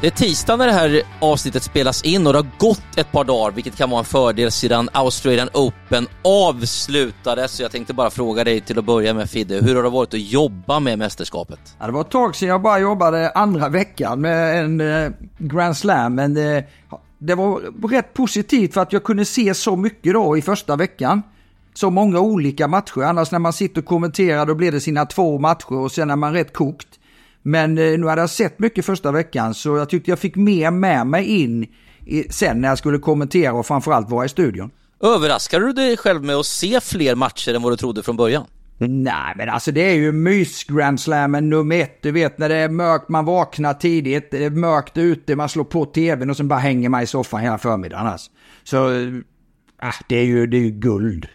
Det är tisdag när det här avsnittet spelas in och det har gått ett par dagar, vilket kan vara en fördel sedan Australian Open avslutades. Så jag tänkte bara fråga dig till att börja med Fidde, hur har det varit att jobba med mästerskapet? Ja, det var ett tag sedan jag bara jobbade andra veckan med en eh, Grand Slam, men det, det var rätt positivt för att jag kunde se så mycket då i första veckan. Så många olika matcher, annars när man sitter och kommenterar då blir det sina två matcher och sen är man rätt kokt. Men eh, nu hade jag sett mycket första veckan så jag tyckte jag fick mer med mig in i, sen när jag skulle kommentera och framförallt vara i studion. Överraskade du dig själv med att se fler matcher än vad du trodde från början? Nej, men alltså det är ju mys Grand Slammen nummer ett. Du vet när det är mörkt, man vaknar tidigt, det är mörkt ute, man slår på tvn och sen bara hänger man i soffan hela förmiddagen. Alltså. Så, äh, det, är ju, det är ju guld.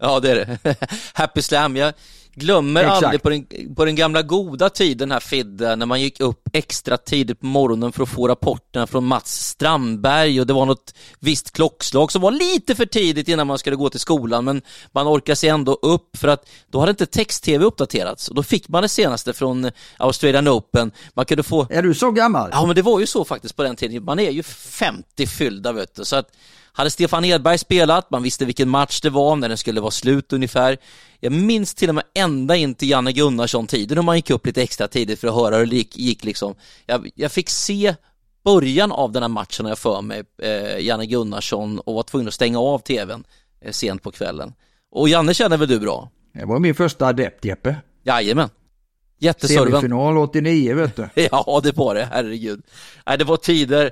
Ja, det är det. Happy Slam, jag glömmer Exakt. aldrig på den, på den gamla goda tiden här Fidde, när man gick upp extra tidigt på morgonen för att få rapporterna från Mats Strandberg och det var något visst klockslag som var lite för tidigt innan man skulle gå till skolan, men man orkade sig ändå upp för att då hade inte text-tv uppdaterats och då fick man det senaste från Australian Open. Man kunde få... Är du så gammal? Ja, men det var ju så faktiskt på den tiden. Man är ju 50 fyllda, vet du, så att hade Stefan Edberg spelat, man visste vilken match det var, när den skulle vara slut ungefär. Jag minns till och med ända in till Janne Gunnarsson-tiden när man gick upp lite extra tidigt för att höra hur det gick, gick liksom. Jag, jag fick se början av den här matchen, jag för mig, eh, Janne Gunnarsson och var tvungen att stänga av tvn eh, sent på kvällen. Och Janne känner väl du bra? Det var min första adept, Jeppe. Jajamän. Jätteserven. Semifinal 89, vet du. ja, det var det, herregud. Nej, det var tider.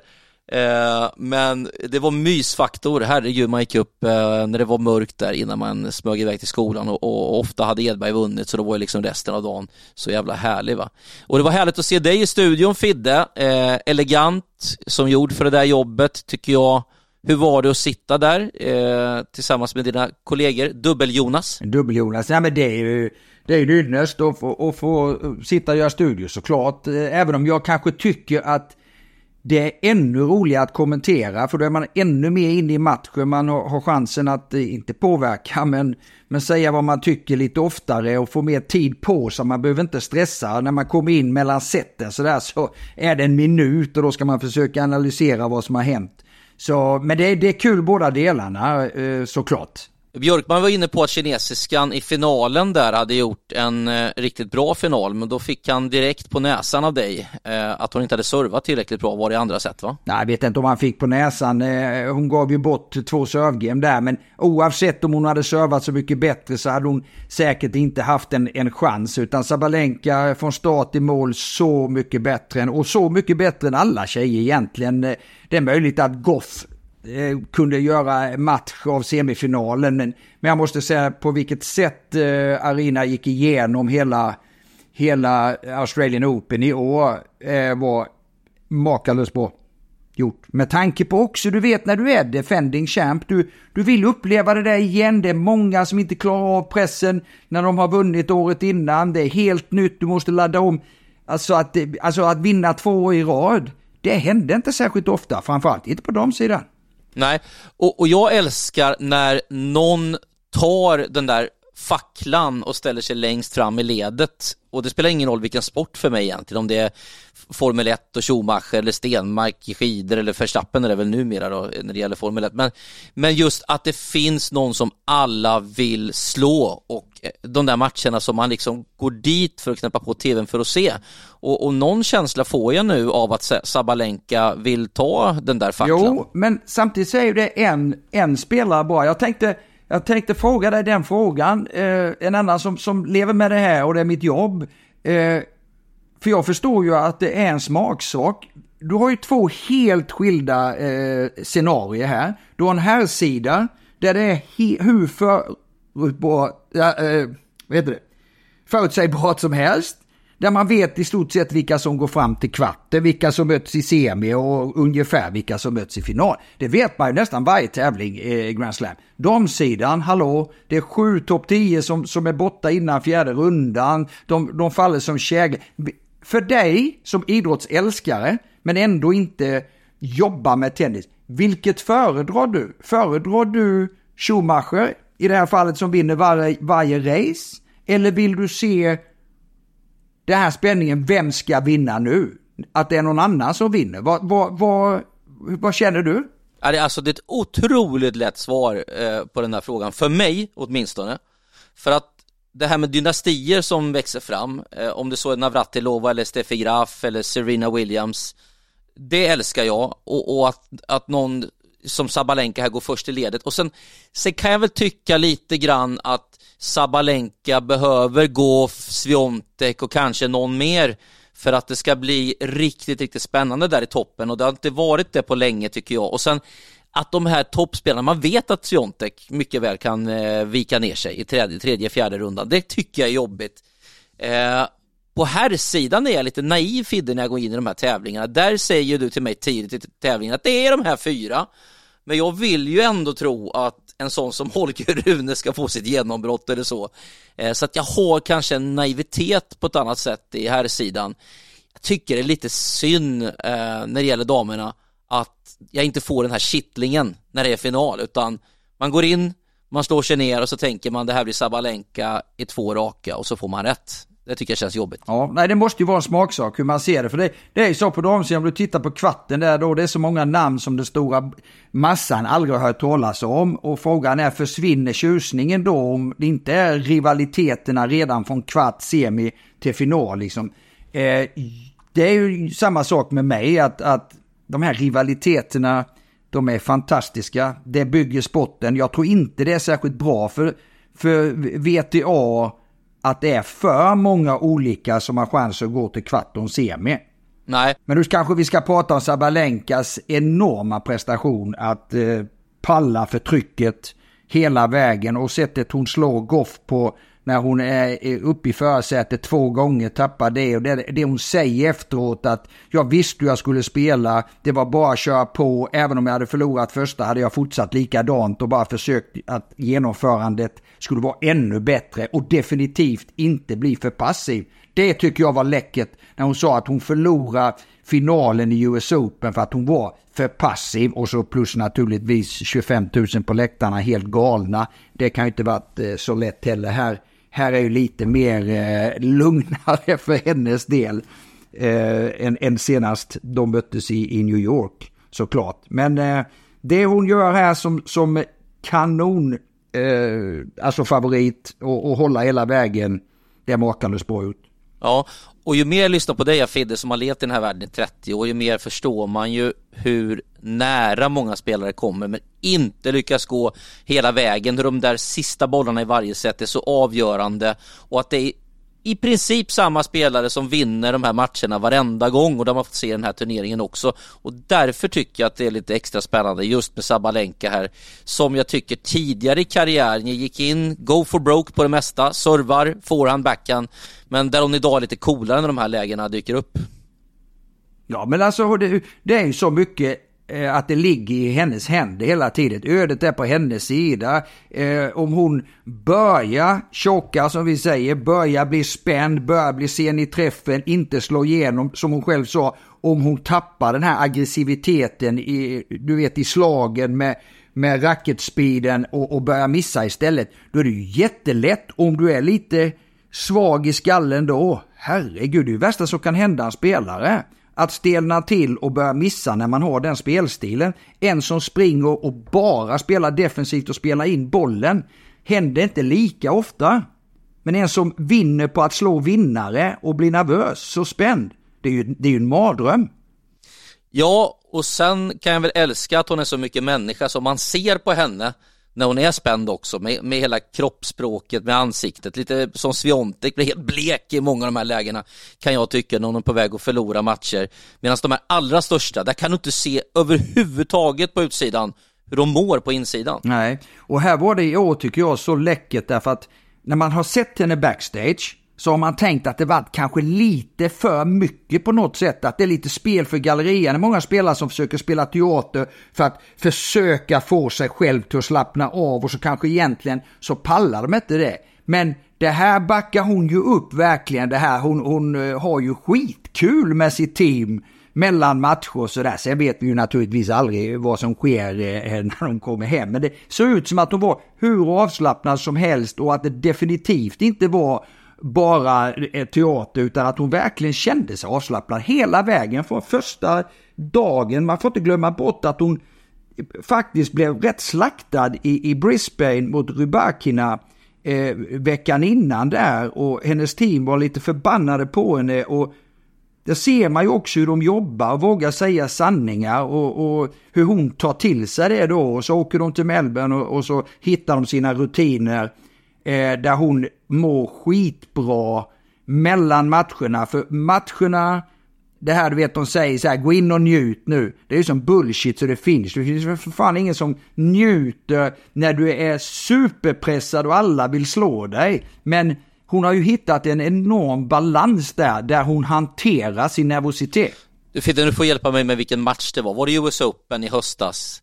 Eh, men det var mysfaktor, herregud man gick upp eh, när det var mörkt där innan man smög iväg till skolan och, och, ofta hade Edberg vunnit så då var ju liksom resten av dagen så jävla härlig va. Och det var härligt att se dig i studion Fidde, eh, elegant som gjord för det där jobbet tycker jag. Hur var det att sitta där eh, tillsammans med dina kollegor, Dubbel-Jonas? Dubbel-Jonas, ja men det är ju det är ju ynnest att få, att få sitta och göra studio såklart. Eh, även om jag kanske tycker att det är ännu roligare att kommentera för då är man ännu mer inne i matchen. Man har, chansen att, eh, inte påverka, men, men säga vad man tycker lite oftare och få mer tid på sig. Man behöver inte stressa. När man kommer in mellan seten så där så är det en minut och då ska man försöka analysera vad som har hänt. Så, men det, det är kul båda delarna eh, såklart. Björkman var inne på att kinesiskan i finalen där hade gjort en eh, riktigt bra final, men då fick han direkt på näsan av dig eh, att hon inte hade servat tillräckligt bra. Var det andra sätt va? Nej, jag vet inte om han fick på näsan. Eh, hon gav ju bort två servegame där, men oavsett om hon hade servat så mycket bättre så hade hon säkert inte haft en, en chans. Utan Sabalenka från start i mål så mycket bättre än, och så mycket bättre än alla tjejer egentligen. Eh, det är möjligt att Goff Eh, kunde göra match av semifinalen. Men, men jag måste säga på vilket sätt eh, Arina gick igenom hela, hela Australian Open i år eh, var makalöst bra gjort. Med tanke på också, du vet när du är defending champ, du, du vill uppleva det där igen. Det är många som inte klarar av pressen när de har vunnit året innan. Det är helt nytt, du måste ladda om. Alltså att, alltså att vinna två år i rad, det hände inte särskilt ofta, framförallt inte på de sidan. Nej, och, och jag älskar när någon tar den där facklan och ställer sig längst fram i ledet. Och det spelar ingen roll vilken sport för mig egentligen, om det är Formel 1 och Schumacher eller Stenmark i skidor eller Verstappen är det väl numera då när det gäller Formel 1. Men, men just att det finns någon som alla vill slå och eh, de där matcherna som man liksom går dit för att knäppa på tvn för att se. Och, och någon känsla får jag nu av att Sabalenka vill ta den där facklan. Jo, men samtidigt så är det en, en spelare bara. Jag tänkte jag tänkte fråga dig den frågan. Eh, en annan som, som lever med det här och det är mitt jobb. Eh, för jag förstår ju att det är en smaksak. Du har ju två helt skilda eh, scenarier här. Du har en herrsida där det är hur förutbart, eh, vad heter det? förutsägbart som helst. Där man vet i stort sett vilka som går fram till kvarten, vilka som möts i semi och ungefär vilka som möts i final. Det vet man ju nästan varje tävling eh, i Grand Slam. Damsidan, hallå, det är sju topp 10 som, som är borta innan fjärde rundan. De, de faller som käglor. För dig som idrottsälskare, men ändå inte jobbar med tennis, vilket föredrar du? Föredrar du Schumacher, i det här fallet som vinner varje, varje race? Eller vill du se den här spänningen, vem ska vinna nu? att det är någon annan som vinner. Vad, vad, vad, vad känner du? Alltså det är ett otroligt lätt svar eh, på den här frågan, för mig åtminstone. För att det här med dynastier som växer fram, eh, om det så är Navratilova eller Steffi Graf eller Serena Williams, det älskar jag och, och, att, att någon som Sabalenka här går först i ledet och sen, sen kan jag väl tycka lite grann att Sabalenka behöver gå Sviontek och kanske någon mer för att det ska bli riktigt, riktigt spännande där i toppen och det har inte varit det på länge tycker jag och sen att de här toppspelarna, man vet att Sviontek mycket väl kan eh, vika ner sig i tredje, tredje, fjärde rundan. Det tycker jag är jobbigt. Eh, på här sidan är jag lite naiv Fidde när jag går in i de här tävlingarna. Där säger du till mig tidigt i tävlingen att det är de här fyra. Men jag vill ju ändå tro att en sån som Holger Rune ska få sitt genombrott eller så. Eh, så att jag har kanske en naivitet på ett annat sätt i här sidan. Jag tycker det är lite synd eh, när det gäller damerna att jag inte får den här kittlingen när det är final utan man går in, man slår sig ner och så tänker man det här blir Sabalenka i två raka och så får man rätt. Det tycker jag känns jobbigt. Ja, nej det måste ju vara en smaksak hur man ser det. För det, det är ju så på damsidan, om du tittar på kvarten där då, det är så många namn som den stora massan aldrig har hört talas om. Och frågan är, försvinner tjusningen då om det inte är rivaliteterna redan från kvart, semi till final liksom. Eh, det är ju samma sak med mig, att, att de här rivaliteterna, de är fantastiska. Det bygger sporten. Jag tror inte det är särskilt bra för, för VTA att det är för många olika som har chans att gå till kvart och semi. Nej. Men nu kanske vi ska prata om Sabalenkas enorma prestation att eh, palla för trycket hela vägen och sättet hon slår Goff på när hon är uppe i förarsätet två gånger, tappar det och det, det hon säger efteråt att jag visste hur jag skulle spela, det var bara att köra på, även om jag hade förlorat första hade jag fortsatt likadant och bara försökt att genomförandet skulle vara ännu bättre och definitivt inte bli för passiv. Det tycker jag var läckert när hon sa att hon förlorar finalen i US Open för att hon var för passiv och så plus naturligtvis 25 000 på läktarna helt galna. Det kan ju inte varit eh, så lätt heller här här är ju lite mer eh, lugnare för hennes del eh, än, än senast de möttes i, i New York såklart. Men eh, det hon gör här som, som kanon, eh, alltså favorit och, och hålla hela vägen, det är makalöst bra ut. Ja, och ju mer jag lyssnar på dig Fidde som har levt i den här världen i 30 år, ju mer förstår man ju hur nära många spelare kommer men inte lyckas gå hela vägen. Hur de där sista bollarna i varje set är så avgörande och att det är i princip samma spelare som vinner de här matcherna varenda gång och de har fått se den här turneringen också. Och därför tycker jag att det är lite extra spännande just med Sabalenka här som jag tycker tidigare i karriären gick in, go for broke på det mesta, servar, forehand, backhand men där hon idag är lite coolare när de här lägena dyker upp. Ja men alltså det, det är ju så mycket Eh, att det ligger i hennes händer hela tiden. Ödet är på hennes sida. Eh, om hon börjar tjocka som vi säger, börjar bli spänd, börjar bli sen i träffen, inte slå igenom som hon själv sa. Om hon tappar den här aggressiviteten i, du vet, i slagen med, med racketspeeden och, och börjar missa istället. Då är det ju jättelätt om du är lite svag i skallen då. Herregud, det är ju värsta som kan hända en spelare att stelna till och börja missa när man har den spelstilen. En som springer och bara spelar defensivt och spelar in bollen händer inte lika ofta. Men en som vinner på att slå vinnare och blir nervös, så spänd, det är ju, det är ju en mardröm. Ja, och sen kan jag väl älska att hon är så mycket människa som man ser på henne när hon är spänd också med, med hela kroppsspråket, med ansiktet, lite som Sviontek blir helt blek i många av de här lägena kan jag tycka när hon är på väg att förlora matcher. Medan de här allra största, där kan du inte se överhuvudtaget på utsidan hur de mår på insidan. Nej, och här var det i år tycker jag så läckert därför att när man har sett henne backstage så har man tänkt att det var kanske lite för mycket på något sätt. Att det är lite spel för gallerian. Det är många spelare som försöker spela teater för att försöka få sig själv till att slappna av och så kanske egentligen så pallar de inte det. Men det här backar hon ju upp verkligen. Det här, hon, hon eh, har ju skitkul med sitt team mellan matcher och sådär. Sen vet vi ju naturligtvis aldrig vad som sker eh, när de kommer hem. Men det såg ut som att hon var hur avslappnad som helst och att det definitivt inte var bara teater utan att hon verkligen kände sig avslappnad hela vägen från första dagen. Man får inte glömma bort att hon faktiskt blev rätt slaktad i, i Brisbane mot Rybakina eh, veckan innan där och hennes team var lite förbannade på henne och det ser man ju också hur de jobbar och vågar säga sanningar och, och, hur hon tar till sig det då. Och så åker de till Melbourne och, och så hittar de sina rutiner eh, där hon mår skitbra mellan matcherna. För matcherna, det här du vet de säger så här, gå in och njut nu. Det är ju som bullshit så det finns. Det finns för fan ingen som njuter när du är superpressad och alla vill slå dig. Men hon har ju hittat en enorm balans där, där hon hanterar sin nervositet. Du Fidde, du får hjälpa mig med vilken match det var. Var det US Open i höstas?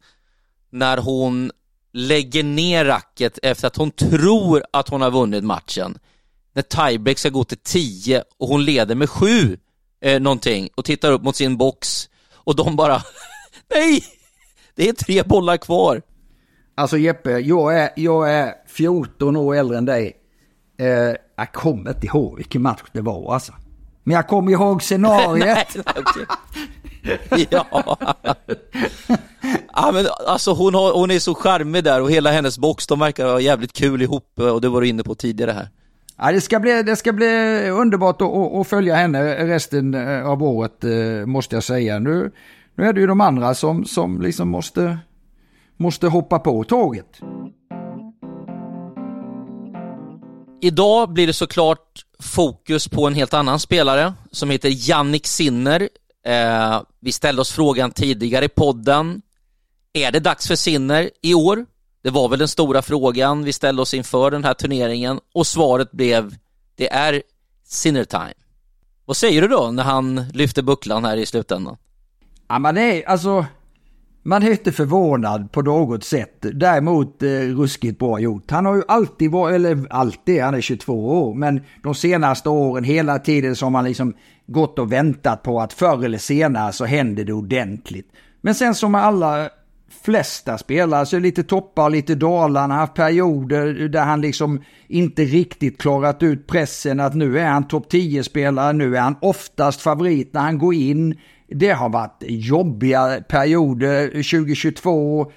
När hon lägger ner racket efter att hon tror att hon har vunnit matchen. När tiebreak ska gå till 10 och hon leder med 7 eh, någonting och tittar upp mot sin box och de bara Nej! Det är tre bollar kvar. Alltså Jeppe, jag är, jag är 14 år äldre än dig. Eh, jag kommer inte ihåg vilken match det var alltså. Men jag kommer ihåg scenariet. nej, okay. ja. ja, men alltså hon, har, hon är så charmig där och hela hennes box, de verkar ha jävligt kul ihop och det var du inne på tidigare här. Ja, det, ska bli, det ska bli underbart att, att följa henne resten eh, av året eh, måste jag säga. Nu, nu är det ju de andra som, som liksom måste, måste hoppa på tåget. Idag blir det såklart fokus på en helt annan spelare som heter Jannik Sinner. Eh, vi ställde oss frågan tidigare i podden. Är det dags för Sinner i år? Det var väl den stora frågan vi ställde oss inför den här turneringen och svaret blev det är Sinner time. Vad säger du då när han lyfter bucklan här i slutändan? Ja man är alltså man är inte förvånad på något sätt. Däremot eh, ruskigt bra gjort. Han har ju alltid varit, eller alltid, han är 22 år, men de senaste åren hela tiden som man liksom gått och väntat på att förr eller senare så händer det ordentligt. Men sen som med alla flesta spelare så är det lite toppar och lite dalar. Han har haft perioder där han liksom inte riktigt klarat ut pressen att nu är han topp 10-spelare, nu är han oftast favorit när han går in. Det har varit jobbiga perioder 2022.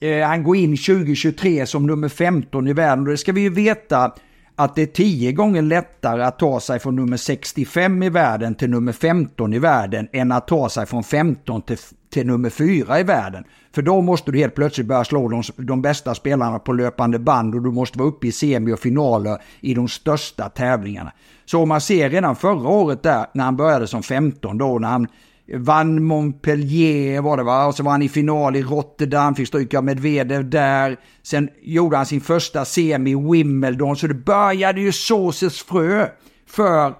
Eh, han går in 2023 som nummer 15 i världen och det ska vi ju veta att det är tio gånger lättare att ta sig från nummer 65 i världen till nummer 15 i världen än att ta sig från 15 till, till nummer 4 i världen. För då måste du helt plötsligt börja slå de, de bästa spelarna på löpande band och du måste vara uppe i semi och finaler i de största tävlingarna. Så om man ser redan förra året där när han började som 15 då när han vann Montpellier var det va? Och så var han i final i Rotterdam, fick stryka Medvedev där. Sen gjorde han sin första semi i Wimbledon, så det började ju såses frö för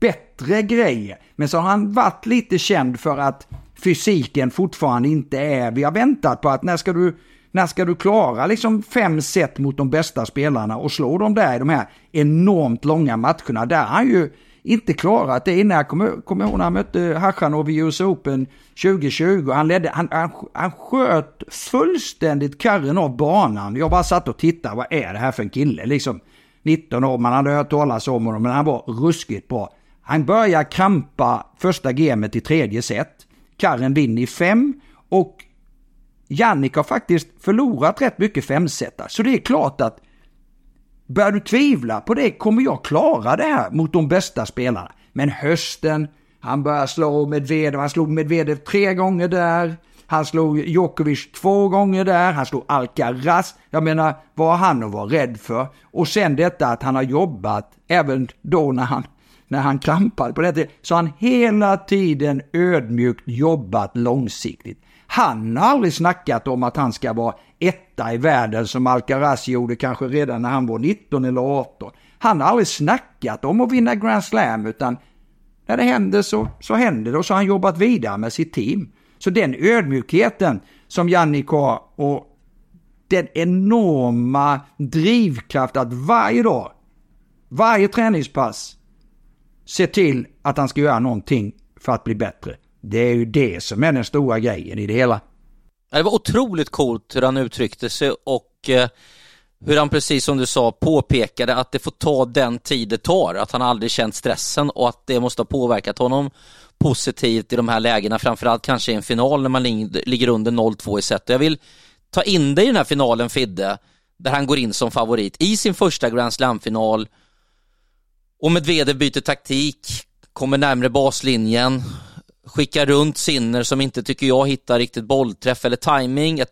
bättre grejer. Men så har han varit lite känd för att fysiken fortfarande inte är, vi har väntat på att när ska du när ska du klara liksom fem set mot de bästa spelarna och slå dem där i de här enormt långa matcherna? Där har han ju inte klarat det innan. Jag kommer, kommer ihåg när han mötte Hachanov i US Open 2020. Han, ledde, han, han, han sköt fullständigt karren av banan. Jag bara satt och tittade, vad är det här för en kille? Liksom 19 år, man hade hört talas om honom, men han var ruskigt bra. Han börjar krampa första gamet i tredje set. Karren vinner i fem och Jannik har faktiskt förlorat rätt mycket femsetar. Så det är klart att Börjar du tvivla på det, kommer jag klara det här mot de bästa spelarna? Men hösten, han börjar slå Medvedev, han slog Medvedev tre gånger där. Han slog Djokovic två gånger där, han slog Alcaraz. Jag menar, vad har han att vara rädd för? Och sen detta att han har jobbat, även då när han, när han krampade på det så har han hela tiden ödmjukt jobbat långsiktigt. Han har aldrig snackat om att han ska vara etta i världen som Alcaraz gjorde kanske redan när han var 19 eller 18. Han har aldrig snackat om att vinna Grand Slam utan när det händer så, så händer det och så har han jobbat vidare med sitt team. Så den ödmjukheten som Jannik har och den enorma drivkraft att varje dag, varje träningspass, se till att han ska göra någonting för att bli bättre. Det är ju det som är den stora grejen i det hela. Det var otroligt coolt hur han uttryckte sig och eh, hur han precis som du sa påpekade att det får ta den tid det tar, att han aldrig känt stressen och att det måste ha påverkat honom positivt i de här lägena, framförallt kanske i en final när man ligger under 0-2 i set. Jag vill ta in dig i den här finalen Fidde, där han går in som favorit i sin första Grand Slam-final och Medvedev byter taktik, kommer närmre baslinjen, skickar runt Sinner som inte tycker jag hittar riktigt bollträff eller timing. Jag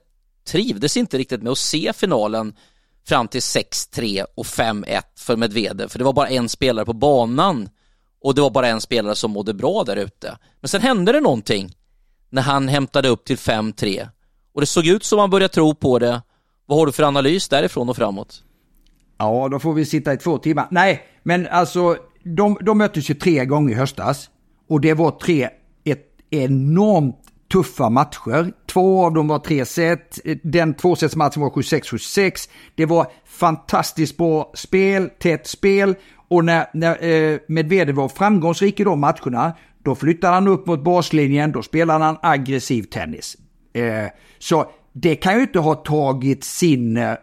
trivdes inte riktigt med att se finalen fram till 6-3 och 5-1 för Medvedev, för det var bara en spelare på banan och det var bara en spelare som mådde bra där ute. Men sen hände det någonting när han hämtade upp till 5-3 och det såg ut som han började tro på det. Vad har du för analys därifrån och framåt? Ja, då får vi sitta i två timmar. Nej, men alltså de, de möttes ju tre gånger i höstas och det var tre enormt tuffa matcher. Två av dem var tre set. Den tvåsetsmatchen var 7-6, 7-6. Det var fantastiskt bra spel, tätt spel. Och när, när eh, Medvedev var framgångsrik i de matcherna, då flyttade han upp mot baslinjen, då spelade han aggressiv tennis. Eh, så det kan ju inte ha tagit sin, eh,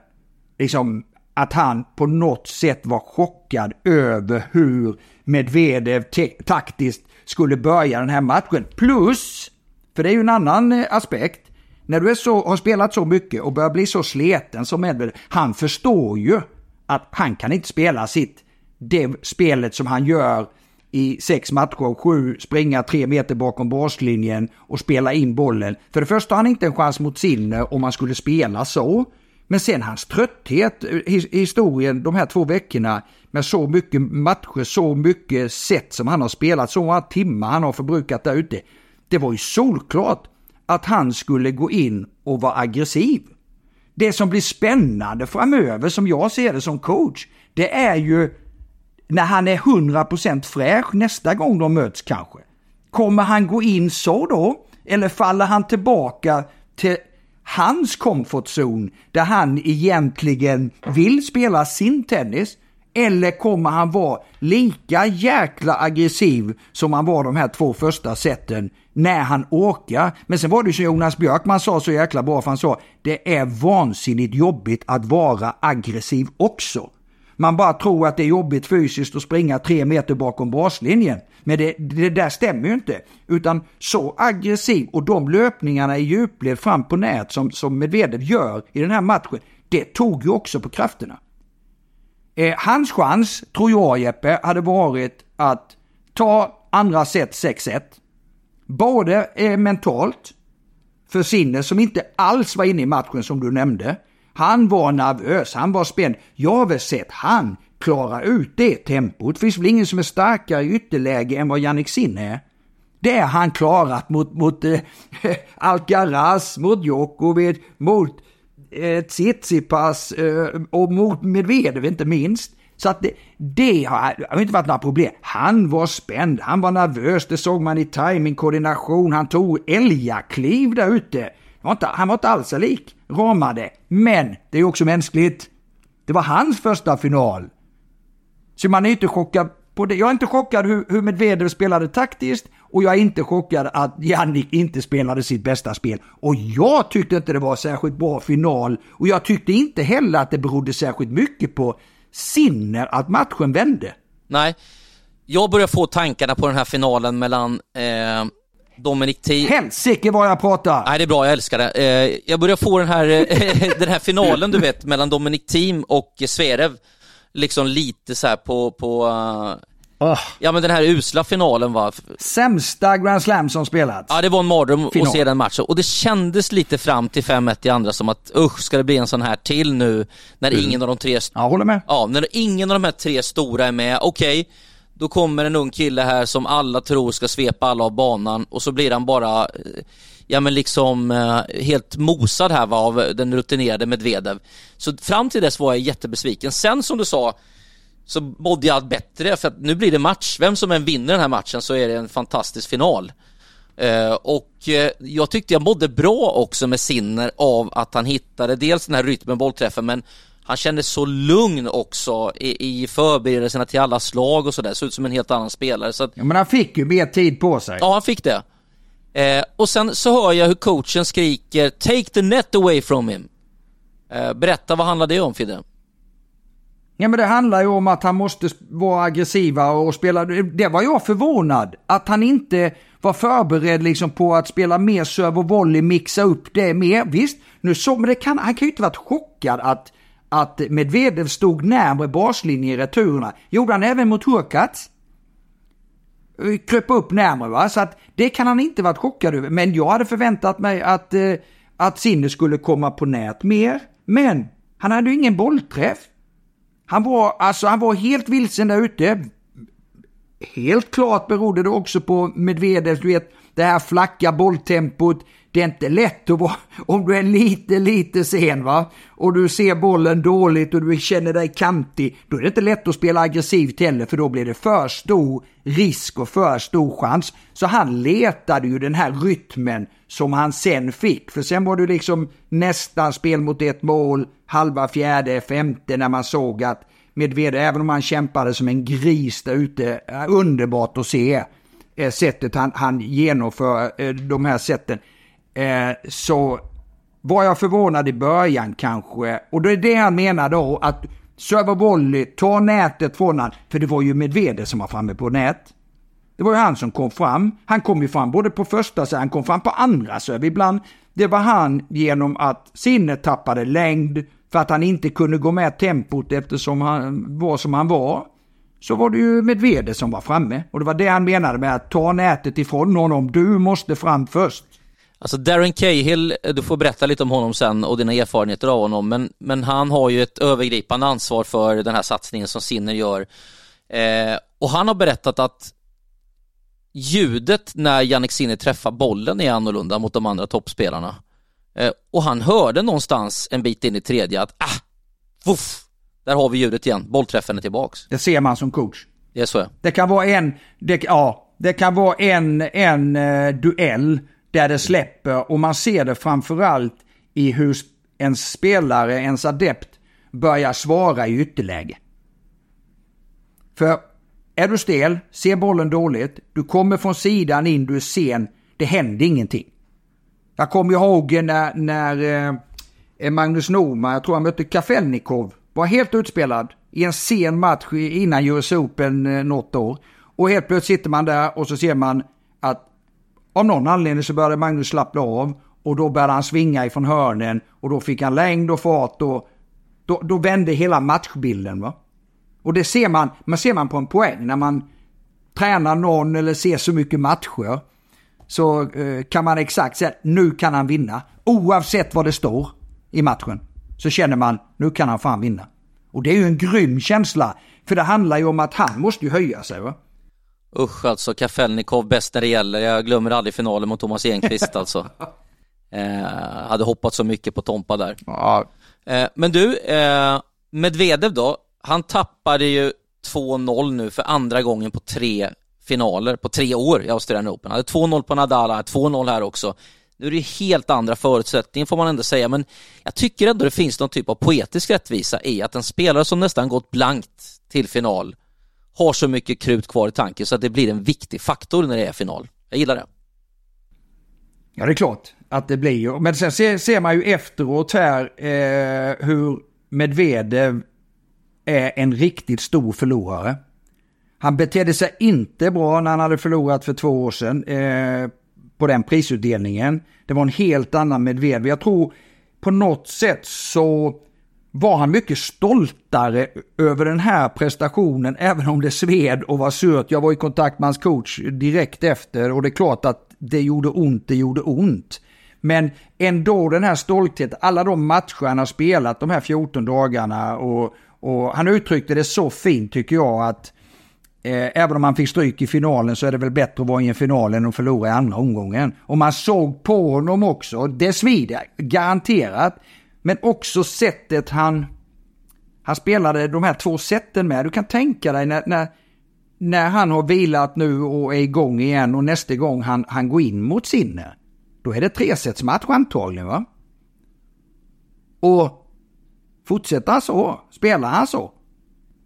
liksom, att han på något sätt var chockad över hur Medvedev taktiskt skulle börja den här matchen. Plus, för det är ju en annan eh, aspekt, när du är så, har spelat så mycket och börjar bli så sleten som Edvard, han förstår ju att han kan inte spela sitt, det spelet som han gör i sex matcher, sju, springa tre meter bakom baslinjen och spela in bollen. För det första har han inte en chans mot Sinner om han skulle spela så. Men sen hans trötthet, historien de här två veckorna med så mycket matcher, så mycket sätt som han har spelat, så många timmar han har förbrukat där ute. Det var ju solklart att han skulle gå in och vara aggressiv. Det som blir spännande framöver som jag ser det som coach, det är ju när han är 100% fräsch nästa gång de möts kanske. Kommer han gå in så då? Eller faller han tillbaka till hans comfort zone där han egentligen vill spela sin tennis? Eller kommer han vara lika jäkla aggressiv som han var de här två första seten när han orkar? Men sen var det som Jonas Björkman sa så jäkla bra, för han sa det är vansinnigt jobbigt att vara aggressiv också. Man bara tror att det är jobbigt fysiskt att springa tre meter bakom baslinjen. Men det, det där stämmer ju inte. Utan så aggressiv och de löpningarna i djupled fram på nät som, som Medvedev gör i den här matchen, det tog ju också på krafterna. Eh, hans chans, tror jag Jeppe, hade varit att ta andra set 6-1. Både eh, mentalt, för sinne som inte alls var inne i matchen som du nämnde. Han var nervös, han var spänd. Jag har väl sett han klara ut det tempot. Det finns väl ingen som är starkare i ytterläge än vad Jannik Sinn är. Det har han klarat mot, mot äh, Alcaraz, mot Djokovic, mot äh, Tsitsipas äh, och mot Medvedev inte minst. Så att det, det har, har inte varit några problem. Han var spänd, han var nervös, det såg man i timing, koordination, han tog älgakliv där ute. Han var inte alls lik ramade. Men det är också mänskligt. Det var hans första final. Så man är inte chockad på det. Jag är inte chockad hur, hur Medvedev spelade taktiskt och jag är inte chockad att Jannik inte spelade sitt bästa spel. Och jag tyckte inte det var särskilt bra final och jag tyckte inte heller att det berodde särskilt mycket på Sinner att matchen vände. Nej, jag börjar få tankarna på den här finalen mellan eh, Dominic Thiem. Helsike vad jag pratar! Nej, det är bra, jag älskar det. Eh, jag börjar få den här, eh, den här finalen, du vet, mellan Dominic Thiem och Zverev. Liksom lite så här på, på oh. ja men den här usla finalen va. Sämsta Grand Slam som spelats. Ja, det var en mardröm att se den matchen. Och det kändes lite fram till 5-1 i andra som att usch, ska det bli en sån här till nu? När mm. ingen av de tre... Ja, håller med. Ja, när ingen av de här tre stora är med. Okej, okay då kommer en ung kille här som alla tror ska svepa alla av banan och så blir han bara, ja men liksom eh, helt mosad här va, av den rutinerade Medvedev. Så fram till dess var jag jättebesviken. Sen som du sa, så mådde jag allt bättre för att nu blir det match. Vem som än vinner den här matchen så är det en fantastisk final. Uh, och uh, jag tyckte jag mådde bra också med Sinner av att han hittade dels den här rytmen, bollträffen, men han kändes så lugn också i, i förberedelserna till alla slag och sådär. Såg ut som en helt annan spelare. Så att, ja, men han fick ju mer tid på sig. Ja, han fick det. Eh, och sen så hör jag hur coachen skriker “Take the net away from him”. Eh, berätta, vad handlar det om Fidde? Ja men det handlar ju om att han måste vara aggressiva och spela. Det var jag förvånad. Att han inte var förberedd liksom på att spela mer serve och volley, mixa upp det mer. Visst, nu så, men det kan, han kan ju inte varit chockad att, att Medvedev stod närmare baslinjen i returerna. Gjorde han även mot Hurkacz. Eh, kröp upp närmare va, så att det kan han inte varit chockad över. Men jag hade förväntat mig att, eh, att Sinne skulle komma på nät mer. Men han hade ju ingen bollträff. Han var, alltså, han var helt vilsen där ute. Helt klart berodde det också på Medvedev, du vet, det här flacka bolltempot. Det är inte lätt att vara, om du är lite, lite sen va, och du ser bollen dåligt och du känner dig kantig, då är det inte lätt att spela aggressivt heller, för då blir det för stor risk och för stor chans. Så han letade ju den här rytmen som han sen fick, för sen var det liksom nästan spel mot ett mål, halva fjärde, femte när man såg att Medvedev, även om han kämpade som en gris där ute, underbart att se eh, sättet han, han genomför eh, de här sätten. Eh, så var jag förvånad i början kanske. Och det är det han menar då, att server volley, ta nätet från han. För det var ju Medvedev som var framme på nät. Det var ju han som kom fram. Han kom ju fram både på första serve, han kom fram på andra serve ibland. Det var han genom att sinnet tappade längd för att han inte kunde gå med tempot eftersom han var som han var. Så var det ju Medvedev som var framme. Och det var det han menade med att ta nätet ifrån honom. Du måste fram först. Alltså Darren Cahill, du får berätta lite om honom sen och dina erfarenheter av honom, men, men han har ju ett övergripande ansvar för den här satsningen som Sinner gör. Eh, och han har berättat att ljudet när Jannik Sinner träffar bollen är annorlunda mot de andra toppspelarna. Eh, och han hörde någonstans en bit in i tredje att, ah, vuff, där har vi ljudet igen, bollträffen är tillbaks. Det ser man som coach. Det är så. Det kan vara en, det, ja, det kan vara en, en uh, duell där det släpper och man ser det framförallt i hur en spelare, ens adept, börjar svara i ytterläge. För är du stel, ser bollen dåligt, du kommer från sidan in, du är sen, det händer ingenting. Jag kommer ihåg när, när eh, Magnus Norman, jag tror han mötte Kafelnikov, var helt utspelad i en sen match innan US Open eh, något år. Och helt plötsligt sitter man där och så ser man att av någon anledning så började Magnus slappna av och då började han svinga ifrån hörnen och då fick han längd och fart och då, då vände hela matchbilden. Va? Och det ser man, man ser man på en poäng när man tränar någon eller ser så mycket matcher. Så eh, kan man exakt säga nu kan han vinna. Oavsett vad det står i matchen. Så känner man nu kan han fan vinna. Och det är ju en grym känsla. För det handlar ju om att han måste ju höja sig va. Usch alltså, Kafelnikov bäst när det gäller. Jag glömmer aldrig finalen mot Thomas Enqvist alltså. Eh, hade hoppat så mycket på Tompa där. Ja. Eh, men du, eh, Medvedev då, han tappade ju 2-0 nu för andra gången på tre finaler, på tre år i Australian Open. Han hade 2-0 på Nadal, 2-0 här också. Nu är det helt andra förutsättningar får man ändå säga, men jag tycker ändå det finns någon typ av poetisk rättvisa i att en spelare som nästan gått blankt till final har så mycket krut kvar i tanken så att det blir en viktig faktor när det är final. Jag gillar det. Ja, det är klart att det blir. Men sen ser, ser man ju efteråt här eh, hur Medvedev är en riktigt stor förlorare. Han betedde sig inte bra när han hade förlorat för två år sedan eh, på den prisutdelningen. Det var en helt annan Medvedev. Jag tror på något sätt så var han mycket stoltare över den här prestationen, även om det sved och var surt. Jag var i kontakt med hans coach direkt efter och det är klart att det gjorde ont, det gjorde ont. Men ändå den här stoltheten, alla de matcher han har spelat de här 14 dagarna och, och han uttryckte det så fint tycker jag att eh, även om han fick stryk i finalen så är det väl bättre att vara i en final än att förlora i andra omgången. Och man såg på honom också, det svider garanterat. Men också sättet han, han spelade de här två sätten med. Du kan tänka dig när, när, när han har vilat nu och är igång igen och nästa gång han, han går in mot sinne. Då är det tresetsmatch antagligen va? Och fortsätter han så, spelar han så,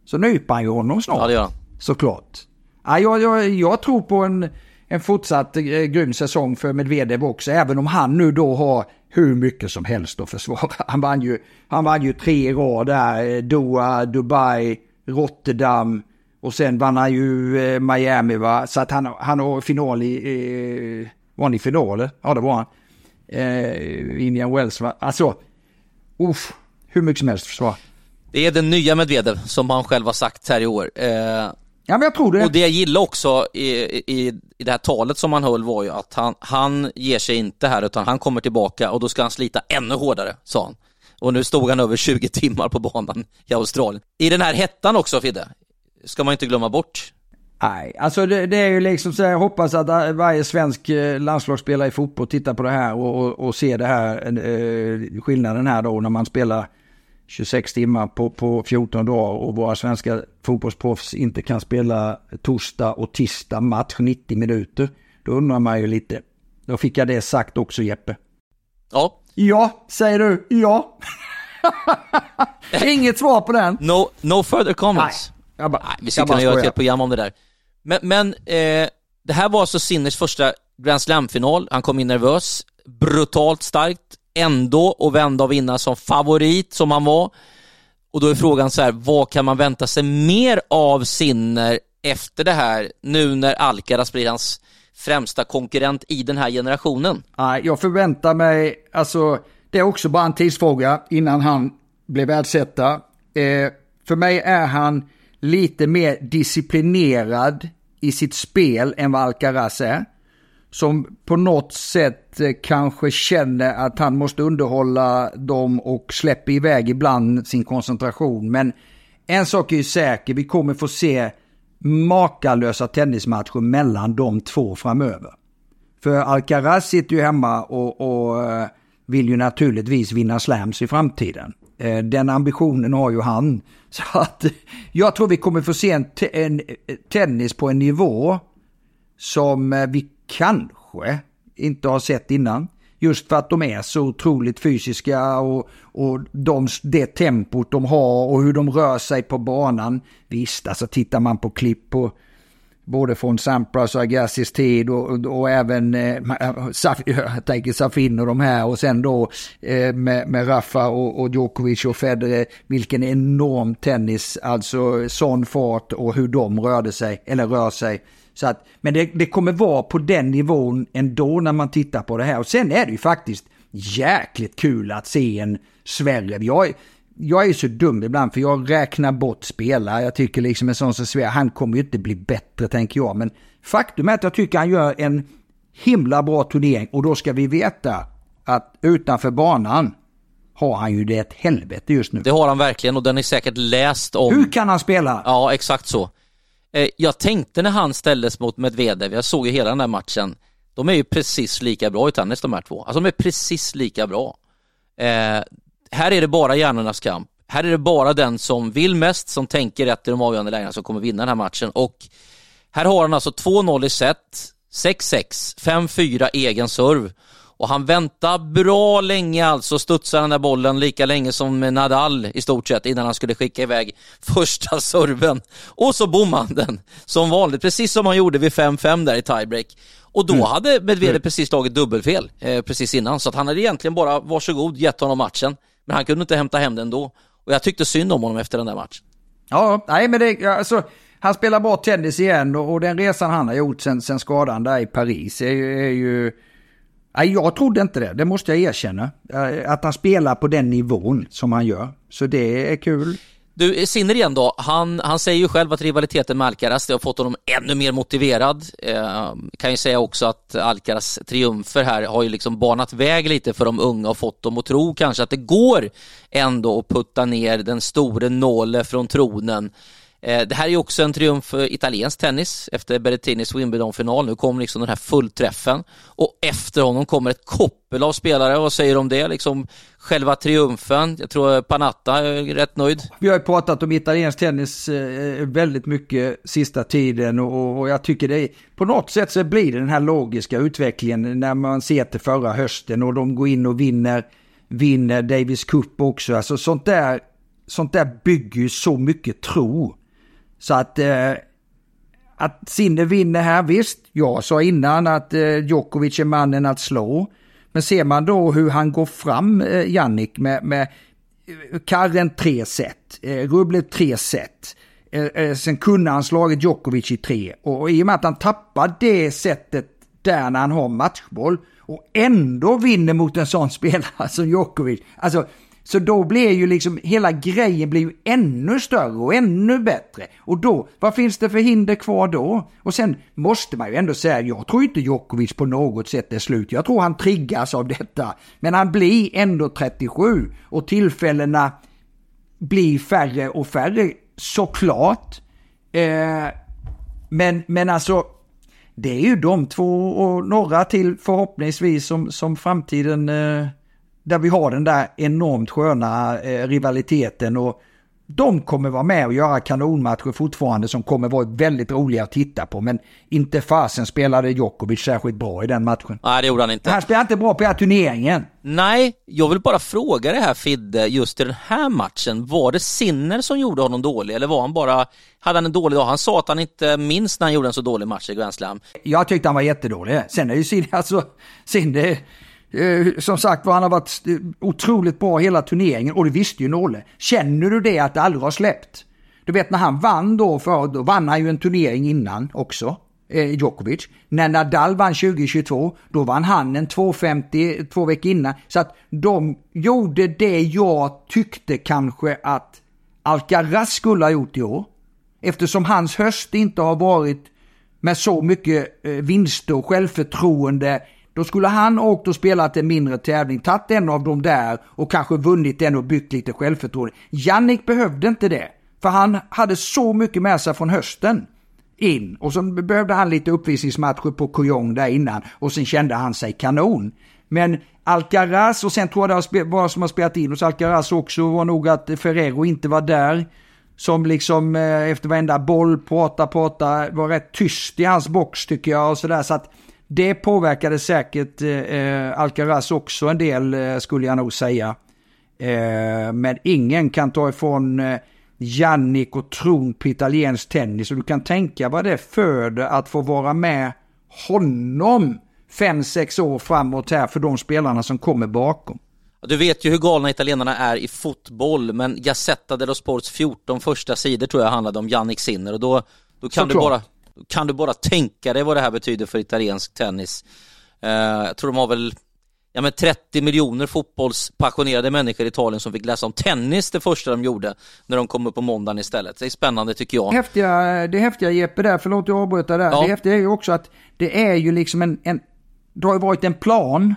så nyper han ju honom snart. Ja, det gör han. Såklart. Ja, jag, jag, jag tror på en, en fortsatt eh, grym säsong för Medvedev också, även om han nu då har hur mycket som helst att försvara. Han vann ju, han vann ju tre i rad där, eh, Doha, Dubai, Rotterdam och sen vann han ju eh, Miami va. Så att han, han har final i, eh, var han i finaler? Ja det var han. Eh, Indian Wells va. Alltså, uff, hur mycket som helst försvara. Det är den nya Medvedev som han själv har sagt här i år. Eh, ja men jag tror det. Och det jag gillar också i, i, i det här talet som han höll var ju att han, han ger sig inte här utan han kommer tillbaka och då ska han slita ännu hårdare, sa han. Och nu stod han över 20 timmar på banan i Australien. I den här hettan också Fidde, ska man inte glömma bort. Nej, alltså det, det, är ju liksom så jag hoppas att varje svensk eh, landslagsspelare i fotboll tittar på det här och, och, och ser det här, eh, skillnaden här då när man spelar 26 timmar på, på 14 dagar och våra svenska fotbollsproffs inte kan spela torsdag och tisdag match 90 minuter. Då undrar man ju lite. Då fick jag det sagt också Jeppe. Ja. Ja, säger du. Ja. Inget svar på den. No, no further comments. Nej, bara, Nej vi skulle kunna göra ett helt program om det där. Men, men eh, det här var alltså Sinners första Grand Slam-final. Han kom in nervös, brutalt starkt, ändå och vända och vinna som favorit som han var. Och då är frågan så här, vad kan man vänta sig mer av Sinner efter det här, nu när Alcaraz blir hans främsta konkurrent i den här generationen? Nej, jag förväntar mig, alltså, det är också bara en tidsfråga innan han blir världsetta. Eh, för mig är han lite mer disciplinerad i sitt spel än vad Alcaraz är som på något sätt eh, kanske känner att han måste underhålla dem och släpper iväg ibland sin koncentration. Men en sak är ju säker, vi kommer få se makalösa tennismatcher mellan de två framöver. För Alcaraz sitter ju hemma och, och eh, vill ju naturligtvis vinna slams i framtiden. Eh, den ambitionen har ju han. Så att jag tror vi kommer få se en, en tennis på en nivå som vi kanske inte har sett innan. Just för att de är så otroligt fysiska och, och de, det tempot de har och hur de rör sig på banan. Visst, alltså tittar man på klipp på både från Sampras och Agassis tid och, och, och även eh, Saf, jag tänker Safin och de här och sen då eh, med, med Rafa och, och Djokovic och Federer. Vilken enorm tennis, alltså sån fart och hur de rörde sig, eller rör sig. Så att, men det, det kommer vara på den nivån ändå när man tittar på det här. Och sen är det ju faktiskt jäkligt kul att se en Sverre. Jag, jag är så dum ibland för jag räknar bort spelare. Jag tycker liksom en sån som Sverre, han kommer ju inte bli bättre tänker jag. Men faktum är att jag tycker han gör en himla bra turnering och då ska vi veta att utanför banan har han ju det ett helvete just nu. Det har han verkligen och den är säkert läst om. Hur kan han spela? Ja, exakt så. Eh, jag tänkte när han ställdes mot Medvedev, jag såg ju hela den där matchen, de är ju precis lika bra i tennis de här två. Alltså de är precis lika bra. Eh, här är det bara hjärnornas kamp. Här är det bara den som vill mest, som tänker rätt i de avgörande lägena som kommer vinna den här matchen. Och här har han alltså 2-0 i set, 6-6, 5-4 egen serv. Och han väntar bra länge alltså, studsar den där bollen lika länge som Nadal i stort sett innan han skulle skicka iväg första serven. Och så bommade han den som vanligt, precis som han gjorde vid 5-5 där i tiebreak. Och då mm. hade Medvedev mm. precis tagit dubbelfel eh, precis innan, så att han hade egentligen bara varsågod gett honom matchen. Men han kunde inte hämta hem den då. Och jag tyckte synd om honom efter den där matchen. Ja, nej men det, alltså, han spelar bra tennis igen och, och den resan han har gjort sen, sen skadan där i Paris är, är ju Nej, jag trodde inte det, det måste jag erkänna. Eh, att han spelar på den nivån som han gör. Så det är kul. Du, Sinner igen då, han, han säger ju själv att rivaliteten med Alcaraz, det har fått honom ännu mer motiverad. Eh, kan ju säga också att Alcaraz triumfer här har ju liksom banat väg lite för de unga och fått dem att tro kanske att det går ändå att putta ner den store Nåle från tronen. Eh, det här är också en triumf för italiensk tennis efter Berrettinis Wimbledon-final. Nu kommer liksom den här fullträffen och efter honom kommer ett koppel av spelare. Vad säger du om det? Liksom själva triumfen. Jag tror eh, Panatta är rätt nöjd. Vi har ju pratat om italiensk tennis eh, väldigt mycket sista tiden och jag tycker det är, på något sätt så blir det den här logiska utvecklingen när man ser till förra hösten och de går in och vinner, vinner Davis Cup också. Alltså sånt där, sånt där bygger ju så mycket tro så att, eh, att Sinne vinner här, visst. Jag sa innan att eh, Djokovic är mannen att slå. Men ser man då hur han går fram, eh, Jannik, med, med eh, Karren tre set, eh, rubblet tre set. Eh, eh, sen kunde han slagit Djokovic i tre. Och, och i och med att han tappar det sättet där när han har matchboll och ändå vinner mot en sån spelare som Djokovic. Alltså, så då blir ju liksom hela grejen blir ju ännu större och ännu bättre. Och då, vad finns det för hinder kvar då? Och sen måste man ju ändå säga, jag tror inte Djokovic på något sätt är slut. Jag tror han triggas av detta. Men han blir ändå 37 och tillfällena blir färre och färre, såklart. Eh, men, men alltså, det är ju de två och några till förhoppningsvis som, som framtiden eh, där vi har den där enormt sköna eh, rivaliteten och de kommer vara med och göra kanonmatcher fortfarande som kommer vara väldigt roliga att titta på. Men inte fasen spelade Djokovic särskilt bra i den matchen. Nej, det gjorde han inte. Han spelade inte bra på den här turneringen. Nej, jag vill bara fråga det här Fidde, just i den här matchen, var det Sinner som gjorde honom dålig eller var han bara, hade han en dålig dag? Han sa att han inte minns när han gjorde en så dålig match i Grand Slam. Jag tyckte han var jättedålig. Sen är ju Sinner, alltså, Sinner Eh, som sagt var, han har varit otroligt bra hela turneringen och det visste ju Nolle. Känner du det att det aldrig har släppt? Du vet när han vann då, för, då vann han ju en turnering innan också. Eh, Djokovic. När Nadal vann 2022, då vann han en 250 två veckor innan. Så att de gjorde det jag tyckte kanske att Alcaraz skulle ha gjort i år. Eftersom hans höst inte har varit med så mycket eh, vinster och självförtroende då skulle han åkt och spelat en mindre tävling, tagit en av dem där och kanske vunnit den och byggt lite självförtroende. Jannik behövde inte det, för han hade så mycket med sig från hösten in och så behövde han lite uppvisningsmatcher på Kujong där innan och sen kände han sig kanon. Men Alcaraz och sen tror jag det var som har spelat in hos Alcaraz också var nog att Ferrero inte var där. Som liksom eh, efter varenda boll prata, prata, var rätt tyst i hans box tycker jag och sådär. Så att det påverkade säkert eh, Alcaraz också en del eh, skulle jag nog säga. Eh, men ingen kan ta ifrån eh, Jannik och tron på italiensk tennis. Och du kan tänka vad det föder att få vara med honom fem sex år framåt här för de spelarna som kommer bakom. Du vet ju hur galna italienarna är i fotboll, men Gazzetta dello Sports 14 första sidor tror jag handlade om Jannik Sinner och då, då kan du bara kan du bara tänka dig vad det här betyder för italiensk tennis. Uh, jag tror de har väl ja, men 30 miljoner fotbollspassionerade människor i Italien som fick läsa om tennis det första de gjorde när de kom upp på måndagen istället. Det är spännande tycker jag. Häftiga, det häftiga Jeppe där, förlåt jag avbryter där. Ja. Det häftiga är ju också att det är ju liksom en, en det har ju varit en plan.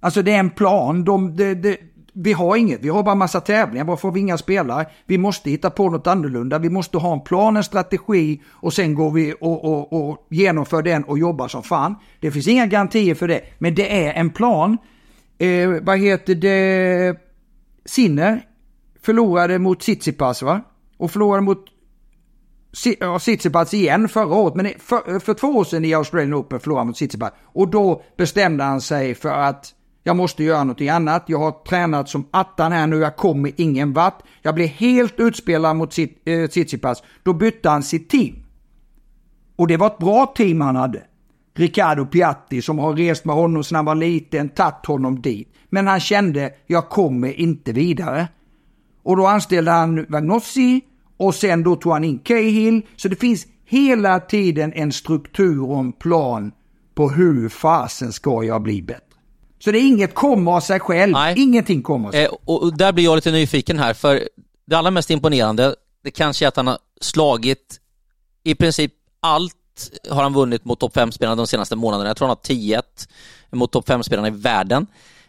Alltså det är en plan. De, det, det, vi har inget, vi har bara massa tävlingar, varför har vi inga spelare? Vi måste hitta på något annorlunda, vi måste ha en plan, en strategi och sen går vi och, och, och genomför den och jobbar som fan. Det finns inga garantier för det, men det är en plan. Eh, vad heter det? Sinner förlorade mot Tsitsipas va? Och förlorade mot ja, Tsitsipas igen förra året, men för, för två år sedan i Australian Open förlorade han mot Tsitsipas. Och då bestämde han sig för att jag måste göra någonting annat. Jag har tränat som attan här nu, jag kommer ingen vart. Jag blev helt utspelad mot Tsitsipas. Eh, Tsitsipas. Då bytte han sitt team. Och det var ett bra team han hade. Riccardo Piatti som har rest med honom sedan han var liten, tagit honom dit. Men han kände, jag kommer inte vidare. Och då anställde han Vagnossi och sen då tog han in Cahill. Så det finns hela tiden en struktur och en plan på hur fasen ska jag bli bättre. Så det är inget kommer av sig själv. Nej. Ingenting kommer av sig. Eh, och, där blir jag lite nyfiken här, för det allra mest imponerande, det kanske är att han har slagit i princip allt har han vunnit mot topp 5-spelarna de senaste månaderna. Jag tror han har 10-1 mot topp 5-spelarna i världen.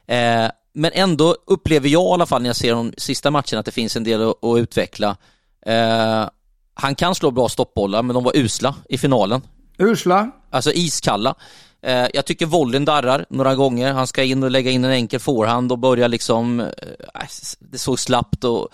Eh, men ändå upplever jag i alla fall när jag ser de sista matcherna att det finns en del att, att utveckla. Eh, han kan slå bra stoppbollar, men de var usla i finalen. Usla? Alltså iskalla. Eh, jag tycker volleyn darrar några gånger. Han ska in och lägga in en enkel forehand och börja liksom, eh, äh, det såg slappt och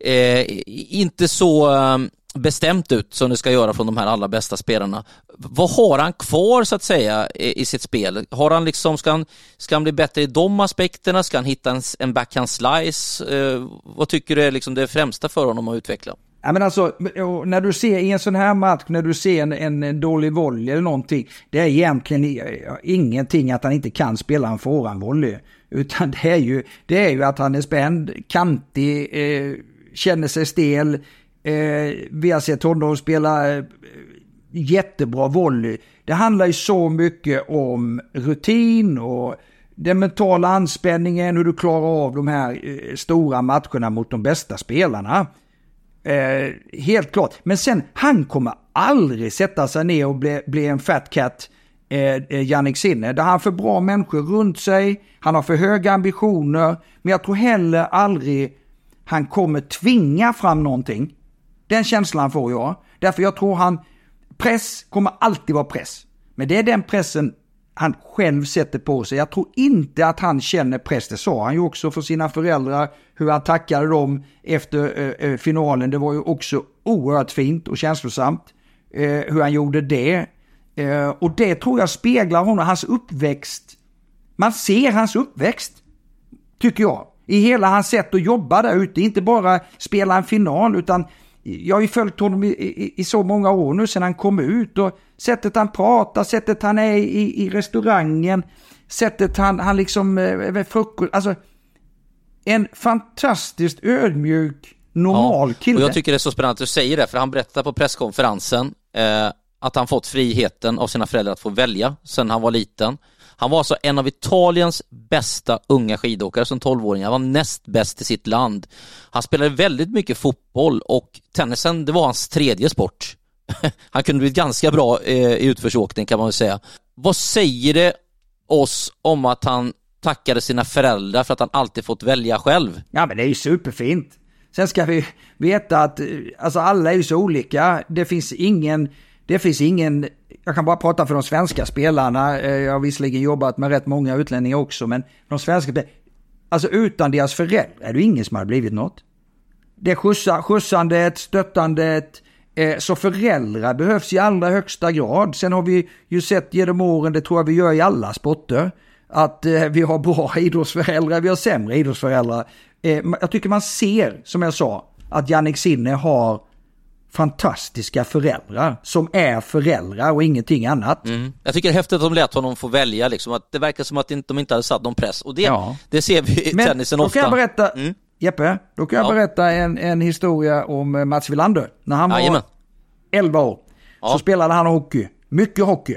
eh, inte så eh, bestämt ut som det ska göra från de här allra bästa spelarna. Vad har han kvar så att säga i, i sitt spel? Har han liksom, ska han, ska han bli bättre i de aspekterna? Ska han hitta en, en backhand slice? Eh, vad tycker du är liksom det främsta för honom att utveckla? Ja, men alltså, när du ser i en sån här match, när du ser en, en, en dålig volley eller någonting, det är egentligen ingenting att han inte kan spela en forehandvolley. Utan det är, ju, det är ju att han är spänd, kantig, eh, känner sig stel. Eh, vi har sett honom spela eh, jättebra volley. Det handlar ju så mycket om rutin och den mentala anspänningen, hur du klarar av de här eh, stora matcherna mot de bästa spelarna. Eh, helt klart. Men sen, han kommer aldrig sätta sig ner och bli, bli en fat cat, eh, eh Jannik Sinner. Där han har för bra människor runt sig, han har för höga ambitioner, men jag tror heller aldrig han kommer tvinga fram någonting. Den känslan får jag. Därför jag tror han, press kommer alltid vara press. Men det är den pressen han själv sätter på sig. Jag tror inte att han känner press, det sa han ju också för sina föräldrar, hur han tackade dem efter eh, eh, finalen. Det var ju också oerhört fint och känslosamt eh, hur han gjorde det. Eh, och det tror jag speglar honom, hans uppväxt. Man ser hans uppväxt, tycker jag. I hela hans sätt att jobba där ute, inte bara spela en final utan jag har ju följt honom i, i, i, så många år nu sedan han kom ut och sättet han pratar, sättet han är i, i restaurangen, sättet han, han liksom, eh, frukost, alltså en fantastiskt ödmjuk, normal ja, kille. Och jag tycker det är så spännande att du säger det, för han berättar på presskonferensen eh, att han fått friheten av sina föräldrar att få välja sedan han var liten. Han var alltså en av Italiens bästa unga skidåkare som 12-åring. Han var näst bäst i sitt land. Han spelade väldigt mycket fotboll och tennisen, det var hans tredje sport. Han kunde bli ganska bra eh, i utförsåkning kan man väl säga. Vad säger det oss om att han tackade sina föräldrar för att han alltid fått välja själv? Ja men det är ju superfint. Sen ska vi veta att eh, alltså alla är ju så olika. Det finns ingen, det finns ingen jag kan bara prata för de svenska spelarna. Eh, jag har visserligen jobbat med rätt många utlänningar också, men de svenska spelarna, alltså utan deras föräldrar är det ingen som hade blivit något. Det skjutsa, skjutsandet, stöttandet, eh, så föräldrar behövs i allra högsta grad. Sen har vi ju sett genom åren, det tror jag vi gör i alla sporter, att eh, vi har bra idrottsföräldrar, vi har sämre idrottsföräldrar. Jag tycker man ser, som jag sa, att Jannik Sinne har fantastiska föräldrar som är föräldrar och ingenting annat. Mm. Jag tycker det är häftigt att de lät honom få välja, liksom, att det verkar som att de inte hade satt någon press och det, ja. det ser vi i Men tennisen ofta. Då kan jag berätta, mm. Jeppe, då kan jag ja. berätta en, en historia om eh, Mats Wilander. När han var Jajamän. 11 år ja. så spelade han hockey, mycket hockey.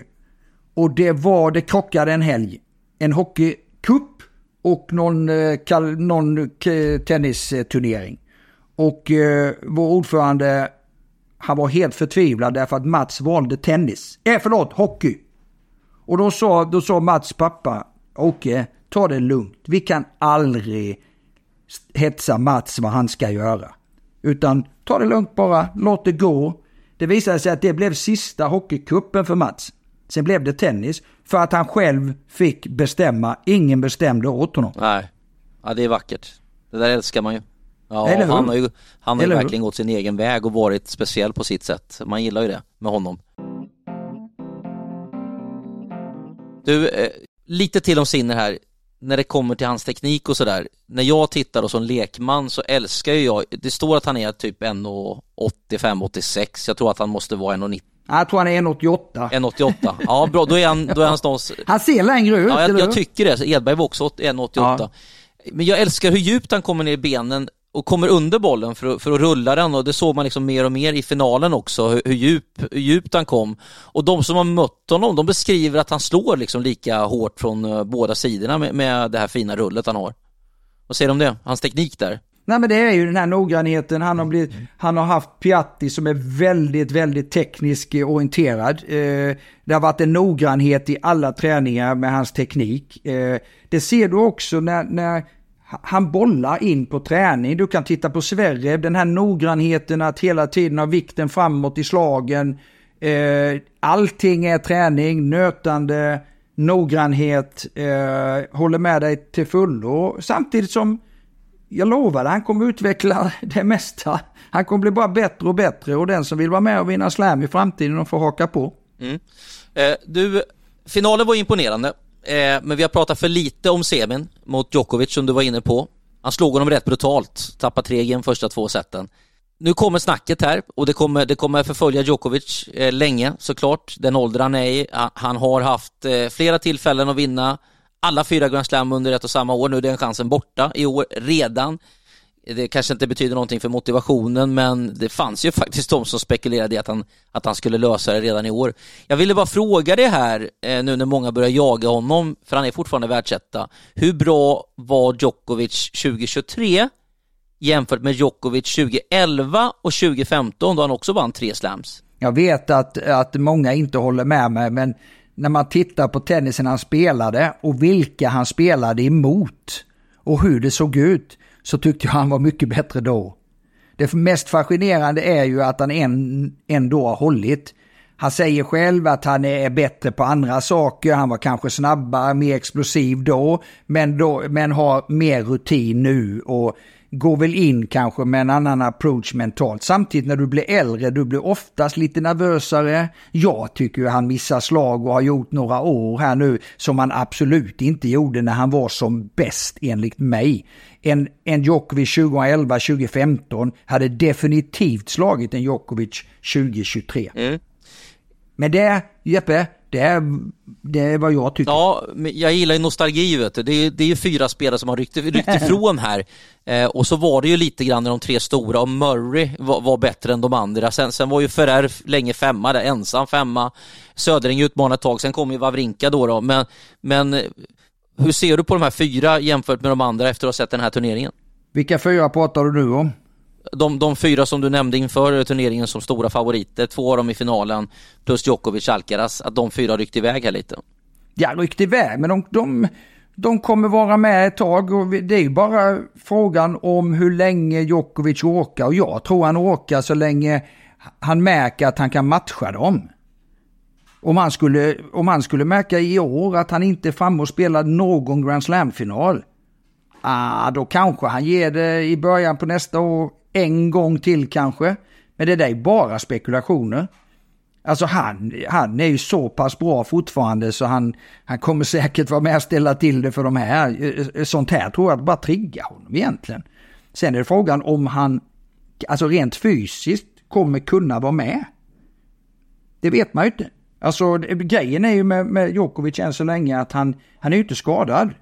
Och det var, det krockade en helg. En hockeycup och någon, eh, någon tennisturnering. Och eh, vår ordförande han var helt förtvivlad därför att Mats valde tennis. Eh, förlåt, hockey. Och då sa, då sa Mats pappa, Åke, ta det lugnt. Vi kan aldrig hetsa Mats vad han ska göra. Utan ta det lugnt bara, låt det gå. Det visade sig att det blev sista hockeykuppen för Mats. Sen blev det tennis för att han själv fick bestämma. Ingen bestämde åt honom. Nej, ja, det är vackert. Det där älskar man ju. Ja, han har ju, han har ju verkligen gått sin egen väg och varit speciell på sitt sätt. Man gillar ju det med honom. Du, eh, lite till om Sinner här. När det kommer till hans teknik och sådär. När jag tittar och som lekman så älskar ju jag, det står att han är typ 1,85-86. Jag tror att han måste vara 1,90. Jag tror han är 1,88. 1,88. Ja, bra. Då är han, då är han stås... Han ser längre ut, Ja, jag, jag tycker det. Edberg var också 1,88. Ja. Men jag älskar hur djupt han kommer ner i benen och kommer under bollen för att, för att rulla den och det såg man liksom mer och mer i finalen också hur, hur, djup, hur djupt han kom. Och de som har mött honom, de beskriver att han slår liksom lika hårt från eh, båda sidorna med, med det här fina rullet han har. Vad säger du om det? Hans teknik där? Nej men det är ju den här noggrannheten. Han har, blivit, han har haft Piatti som är väldigt, väldigt tekniskt eh, orienterad. Eh, det har varit en noggrannhet i alla träningar med hans teknik. Eh, det ser du också när, när han bollar in på träning. Du kan titta på Sverige, den här noggrannheten att hela tiden ha vikten framåt i slagen. Eh, allting är träning, nötande, noggrannhet, eh, håller med dig till fullo. Samtidigt som jag lovar han kommer utveckla det mesta. Han kommer bli bara bättre och bättre och den som vill vara med och vinna slam i framtiden och får haka på. Mm. Eh, du, finalen var imponerande. Eh, men vi har pratat för lite om semin mot Djokovic som du var inne på. Han slog honom rätt brutalt, tappade tre game första två seten. nu kommer snacket här och det kommer, det kommer förfölja Djokovic eh, länge såklart. Den ålder han är i. Ah, han har haft eh, flera tillfällen att vinna alla fyra Grand Slam under ett och samma år. Nu är den chansen borta i år redan. Det kanske inte betyder någonting för motivationen men det fanns ju faktiskt de som spekulerade i att han, att han skulle lösa det redan i år. Jag ville bara fråga det här eh, nu när många börjar jaga honom, för han är fortfarande världsetta. Hur bra var Djokovic 2023 jämfört med Djokovic 2011 och 2015 då han också vann tre slams? Jag vet att, att många inte håller med mig men när man tittar på tennisen han spelade och vilka han spelade emot och hur det såg ut så tyckte jag han var mycket bättre då. Det mest fascinerande är ju att han ändå har hållit. Han säger själv att han är bättre på andra saker, han var kanske snabbare, mer explosiv då, men, då, men har mer rutin nu och går väl in kanske med en annan approach mentalt. Samtidigt när du blir äldre, du blir oftast lite nervösare. Jag tycker han missar slag och har gjort några år här nu som han absolut inte gjorde när han var som bäst enligt mig. En, en Djokovic 2011-2015 hade definitivt slagit en Djokovic 2023. Mm. Men det, Jeppe, det är, det är vad jag tycker. Ja, jag gillar ju nostalgi vet du. Det är, det är ju fyra spelare som har ryckt, ryckt ifrån här. Eh, och så var det ju lite grann när de tre stora och Murray var, var bättre än de andra. Sen, sen var ju Ferrer länge femma där, ensam femma. Södring utmanade ett tag, sen kom ju Wawrinka då, då. Men, men hur ser du på de här fyra jämfört med de andra efter att ha sett den här turneringen? Vilka fyra pratar du nu om? De, de fyra som du nämnde inför turneringen som stora favoriter, två av dem i finalen, plus Djokovic, Alcaraz, att de fyra ryckte iväg här lite. Ja, ryckte iväg, men de, de, de kommer vara med ett tag och det är ju bara frågan om hur länge Djokovic orkar och jag tror han orkar så länge han märker att han kan matcha dem. Om han skulle, om han skulle märka i år att han inte är framme och spelar någon Grand Slam-final, ah, då kanske han ger det i början på nästa år en gång till kanske. Men det där är bara spekulationer. Alltså han, han är ju så pass bra fortfarande så han, han kommer säkert vara med och ställa till det för de här. Eh, sånt här tror jag bara triggar honom egentligen. Sen är det frågan om han, alltså rent fysiskt, kommer kunna vara med. Det vet man ju inte. Alltså grejen är ju med, med Djokovic än så länge att han, han är ju inte skadad.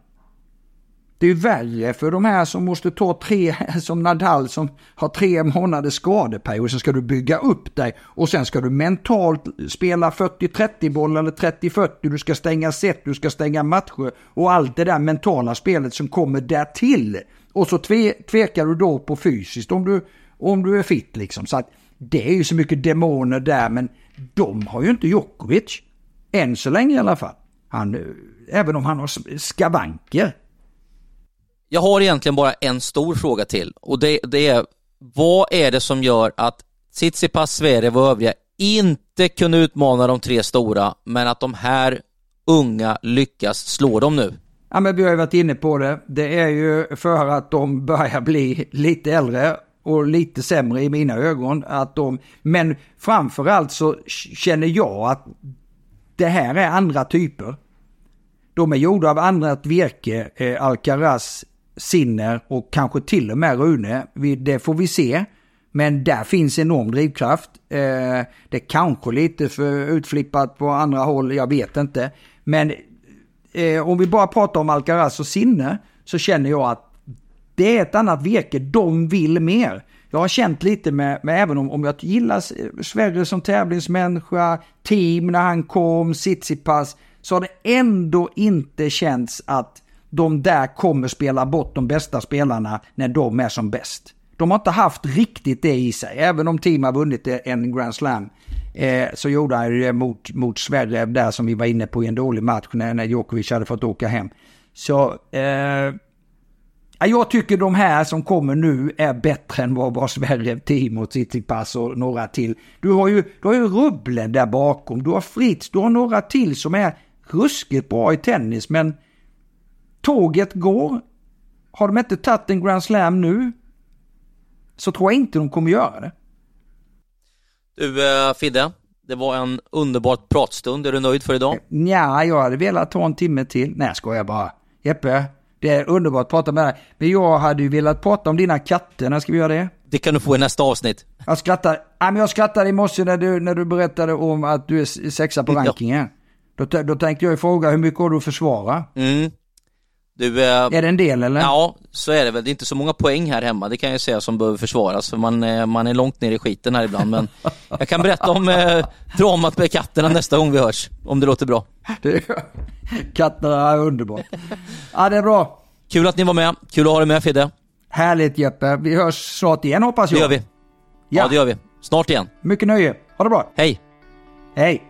Det är värre för de här som måste ta tre, som Nadal som har tre månaders skadeperiod, sen ska du bygga upp dig och sen ska du mentalt spela 40-30 boll eller 30-40, du ska stänga set, du ska stänga matcher och allt det där mentala spelet som kommer därtill. Och så tve, tvekar du då på fysiskt om du, om du är fit liksom. Så att det är ju så mycket demoner där men de har ju inte Djokovic. Än så länge i alla fall. Han, eh, även om han har skavanker. Jag har egentligen bara en stor fråga till och det, det är vad är det som gör att Tsitsipas, Zverev och övriga inte kunde utmana de tre stora men att de här unga lyckas slå dem nu? Ja, men vi har ju varit inne på det. Det är ju för att de börjar bli lite äldre och lite sämre i mina ögon. Att de, men framförallt så känner jag att det här är andra typer. De är gjorda av annat virke, eh, Alcaraz, Sinner och kanske till och med Rune. Det får vi se. Men där finns enorm drivkraft. Eh, det är kanske lite för utflippat på andra håll, jag vet inte. Men eh, om vi bara pratar om Alcaraz och sinne så känner jag att det är ett annat virke, de vill mer. Jag har känt lite med, med även om, om jag gillar Sverige som tävlingsmänniska, team när han kom, Tsitsipas, så har det ändå inte känts att de där kommer spela bort de bästa spelarna när de är som bäst. De har inte haft riktigt det i sig. Även om team har vunnit en Grand Slam eh, så gjorde han det mot, mot Sverige där som vi var inne på i en dålig match när, när Djokovic hade fått åka hem. Så eh, jag tycker de här som kommer nu är bättre än vad, vad Sverige, Timo, Tsitsipas och några till. Du har ju, du har ju Rubblen där bakom, du har Fritz, du har några till som är ruskigt bra i tennis men tåget går. Har de inte tagit en Grand Slam nu så tror jag inte de kommer göra det. Du uh, Fidde, det var en underbart pratstund. Är du nöjd för idag? Ja, jag hade velat ta en timme till. Nej, ska jag bara. Jeppe, det är underbart att prata med dig. Men jag hade ju velat prata om dina katter. När ska vi göra det? Det kan du få i nästa avsnitt. Jag skrattade, nej, men jag skrattade i morse när du, när du berättade om att du är sexa på rankingen. Ja. Då, då tänkte jag fråga hur mycket har du att försvara? Mm. Du, eh, är det en del eller? Ja, så är det väl. Det är inte så många poäng här hemma, det kan jag säga, som behöver försvaras. För man, eh, man är långt ner i skiten här ibland. Men jag kan berätta om eh, dramat med katterna nästa gång vi hörs, om det låter bra. katterna är underbart. Ja, det är bra. Kul att ni var med. Kul att ha dig med Fidde. Härligt Jeppe. Vi hörs snart igen hoppas jag. Det gör vi. Ja, ja det gör vi. Snart igen. Mycket nöje. Ha det bra. Hej. Hej.